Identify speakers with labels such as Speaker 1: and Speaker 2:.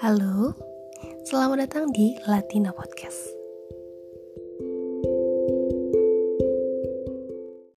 Speaker 1: Halo, selamat datang di Latina Podcast.